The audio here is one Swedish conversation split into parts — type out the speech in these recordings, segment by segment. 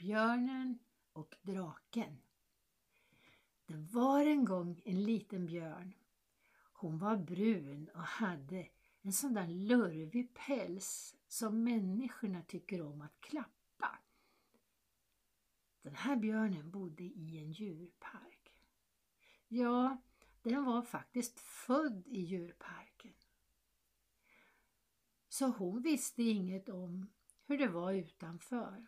Björnen och draken. Det var en gång en liten björn. Hon var brun och hade en sån där lurvig päls som människorna tycker om att klappa. Den här björnen bodde i en djurpark. Ja, den var faktiskt född i djurparken. Så hon visste inget om hur det var utanför.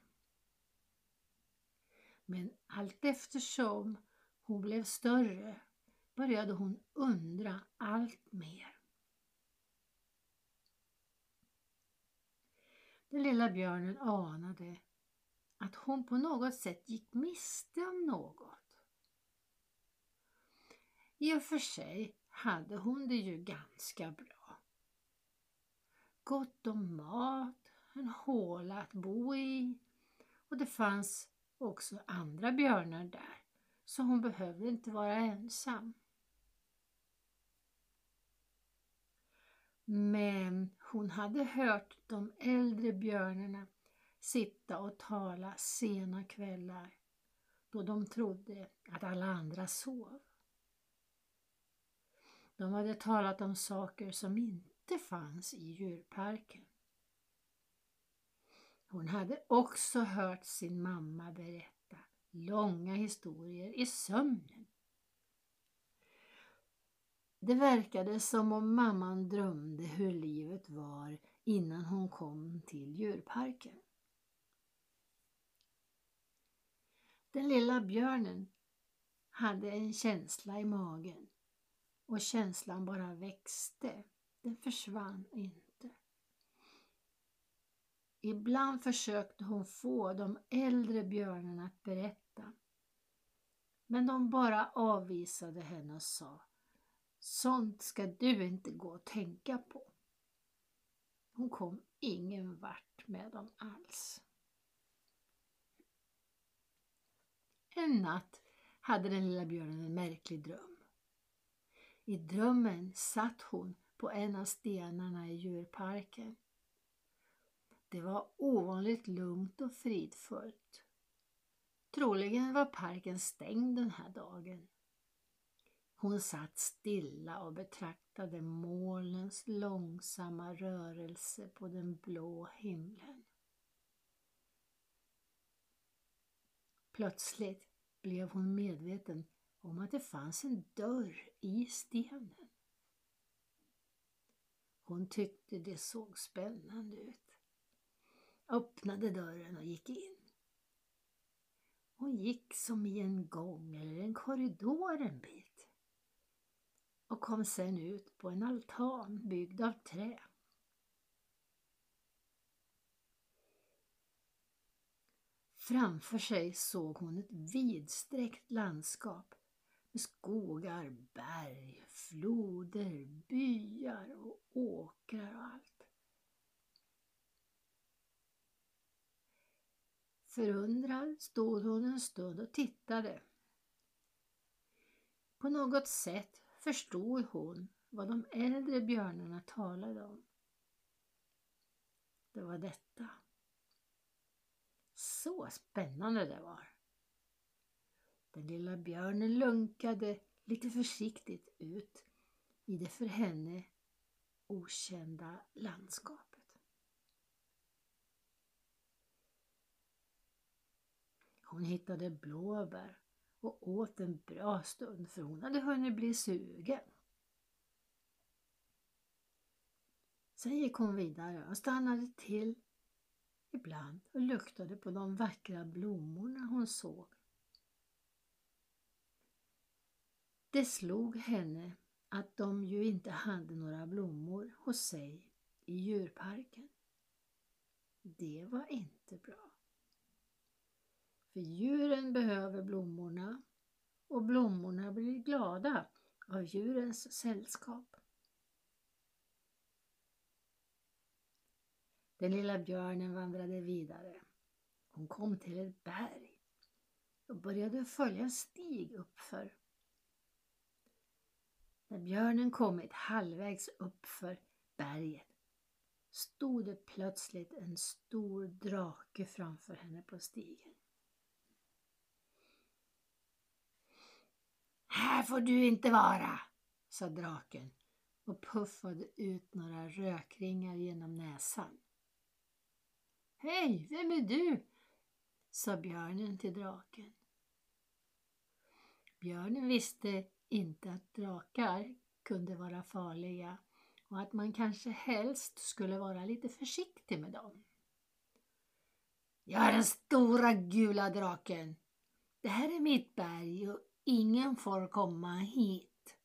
Men allt eftersom hon blev större började hon undra allt mer. Den lilla björnen anade att hon på något sätt gick miste om något. I och för sig hade hon det ju ganska bra. Gott om mat, en håla att bo i och det fanns också andra björnar där så hon behövde inte vara ensam. Men hon hade hört de äldre björnarna sitta och tala sena kvällar då de trodde att alla andra sov. De hade talat om saker som inte fanns i djurparken. Hon hade också hört sin mamma berätta långa historier i sömnen. Det verkade som om mamman drömde hur livet var innan hon kom till djurparken. Den lilla björnen hade en känsla i magen och känslan bara växte. Den försvann inte. Ibland försökte hon få de äldre björnarna att berätta. Men de bara avvisade henne och sa Sånt ska du inte gå och tänka på. Hon kom ingen vart med dem alls. En natt hade den lilla björnen en märklig dröm. I drömmen satt hon på en av stenarna i djurparken. Det var ovanligt lugnt och fridfullt. Troligen var parken stängd den här dagen. Hon satt stilla och betraktade molnens långsamma rörelse på den blå himlen. Plötsligt blev hon medveten om att det fanns en dörr i stenen. Hon tyckte det såg spännande ut. Öppnade dörren och gick in. Hon gick som i en gång eller en korridor en bit och kom sen ut på en altan byggd av trä. Framför sig såg hon ett vidsträckt landskap med skogar, berg, floder, byar och åkrar och allt. Förundrad stod hon en stund och tittade. På något sätt förstod hon vad de äldre björnarna talade om. Det var detta. Så spännande det var. Den lilla björnen lunkade lite försiktigt ut i det för henne okända landskapet. Hon hittade blåbär och åt en bra stund för hon hade hunnit bli sugen. Sen gick hon vidare och stannade till ibland och luktade på de vackra blommorna hon såg. Det slog henne att de ju inte hade några blommor hos sig i djurparken. Det var inte bra. För djuren behöver blommorna och blommorna blir glada av djurens sällskap. Den lilla björnen vandrade vidare. Hon kom till ett berg och började följa en stig uppför. När björnen kommit halvvägs uppför berget stod det plötsligt en stor drake framför henne på stigen. Här får du inte vara, sa draken och puffade ut några rökringar genom näsan. Hej, vem är du? sa björnen till draken. Björnen visste inte att drakar kunde vara farliga och att man kanske helst skulle vara lite försiktig med dem. Jag är den stora gula draken. Det här är mitt berg och ingen får komma hit,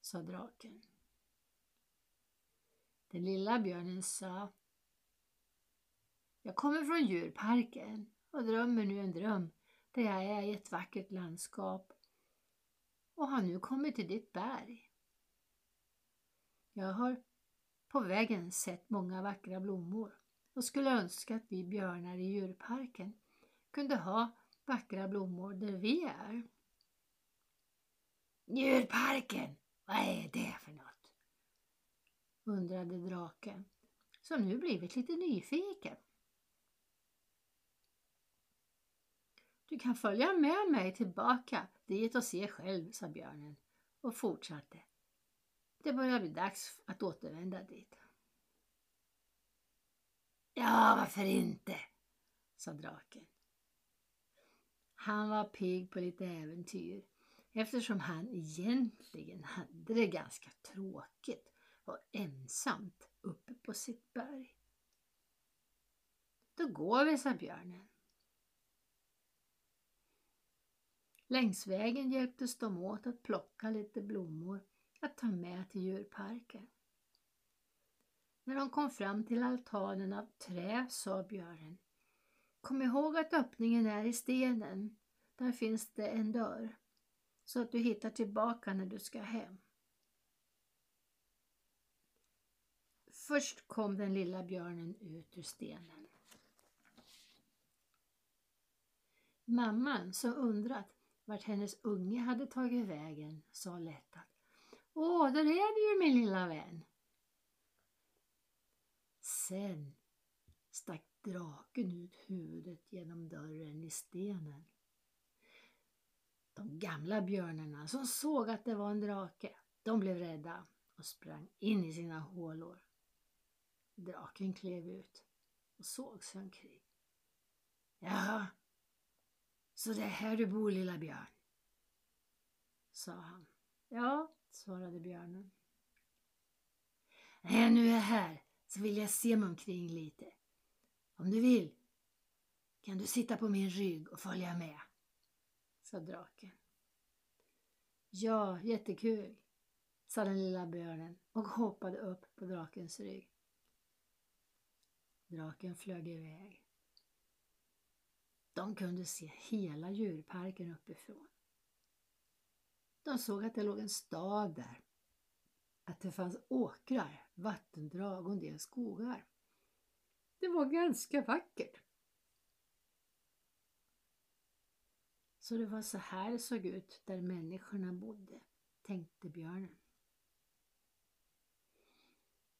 sa draken. Den lilla björnen sa Jag kommer från djurparken och drömmer nu en dröm där jag är i ett vackert landskap och har nu kommit till ditt berg. Jag har på vägen sett många vackra blommor och skulle önska att vi björnar i djurparken kunde ha vackra blommor där vi är. Djurparken, vad är det för något? undrade draken som nu blivit lite nyfiken. Du kan följa med mig tillbaka dit och se själv, sa björnen och fortsatte. Det börjar bli dags att återvända dit. Ja, varför inte? sa draken. Han var pigg på lite äventyr eftersom han egentligen hade det ganska tråkigt och ensamt uppe på sitt berg. Då går vi, sa björnen. Längs vägen hjälptes de åt att plocka lite blommor att ta med till djurparken. När de kom fram till altanen av trä sa björnen Kom ihåg att öppningen är i stenen. Där finns det en dörr. Så att du hittar tillbaka när du ska hem. Först kom den lilla björnen ut ur stenen. Mamman, som undrat vart hennes unge hade tagit vägen, sa lättat. Åh, där är du ju min lilla vän. Sen stack draken ut huvudet genom dörren i stenen. De gamla björnarna som såg att det var en drake, de blev rädda och sprang in i sina hålor. Draken klev ut och såg sig omkring. Jaha, så det är här du bor lilla björn? sa han. Ja, svarade björnen. När jag nu är här så vill jag se mig omkring lite. Om du vill kan du sitta på min rygg och följa med, sa draken. Ja, jättekul, sa den lilla björnen och hoppade upp på drakens rygg. Draken flög iväg. De kunde se hela djurparken uppifrån. De såg att det låg en stad där. Att det fanns åkrar, vattendrag och en del skogar. Det var ganska vackert. Så det var så här det såg ut där människorna bodde, tänkte björnen.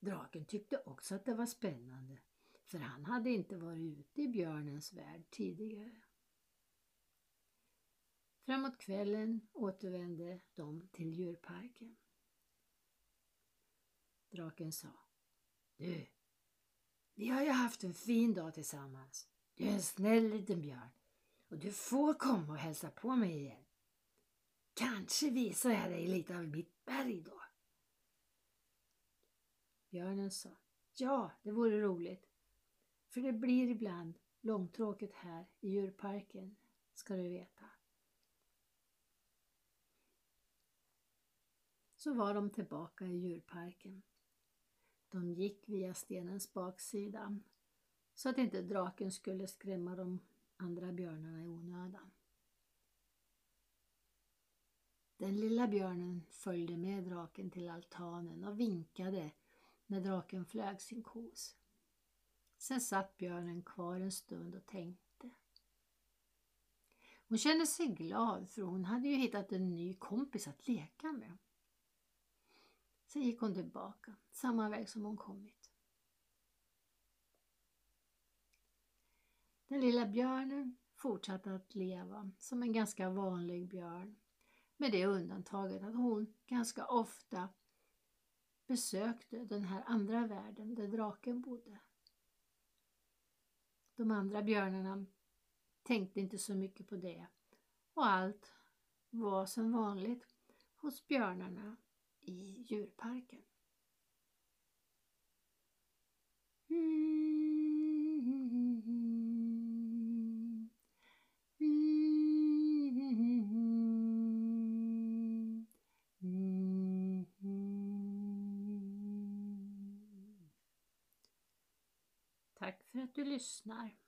Draken tyckte också att det var spännande för han hade inte varit ute i björnens värld tidigare. Framåt kvällen återvände de till djurparken. Draken sa Du, vi har ju haft en fin dag tillsammans. Du är en snäll liten björn och du får komma och hälsa på mig igen. Kanske visar jag dig lite av mitt berg då. Björnen sa Ja, det vore roligt. För det blir ibland långtråkigt här i djurparken, ska du veta. Så var de tillbaka i djurparken. De gick via stenens baksida så att inte draken skulle skrämma dem andra björnarna i onödan. Den lilla björnen följde med draken till altanen och vinkade när draken flög sin kos. Sen satt björnen kvar en stund och tänkte. Hon kände sig glad för hon hade ju hittat en ny kompis att leka med. Sen gick hon tillbaka, samma väg som hon kommit. Den lilla björnen fortsatte att leva som en ganska vanlig björn Med det undantaget att hon ganska ofta besökte den här andra världen där draken bodde. De andra björnarna tänkte inte så mycket på det och allt var som vanligt hos björnarna i djurparken. Mm för att du lyssnar.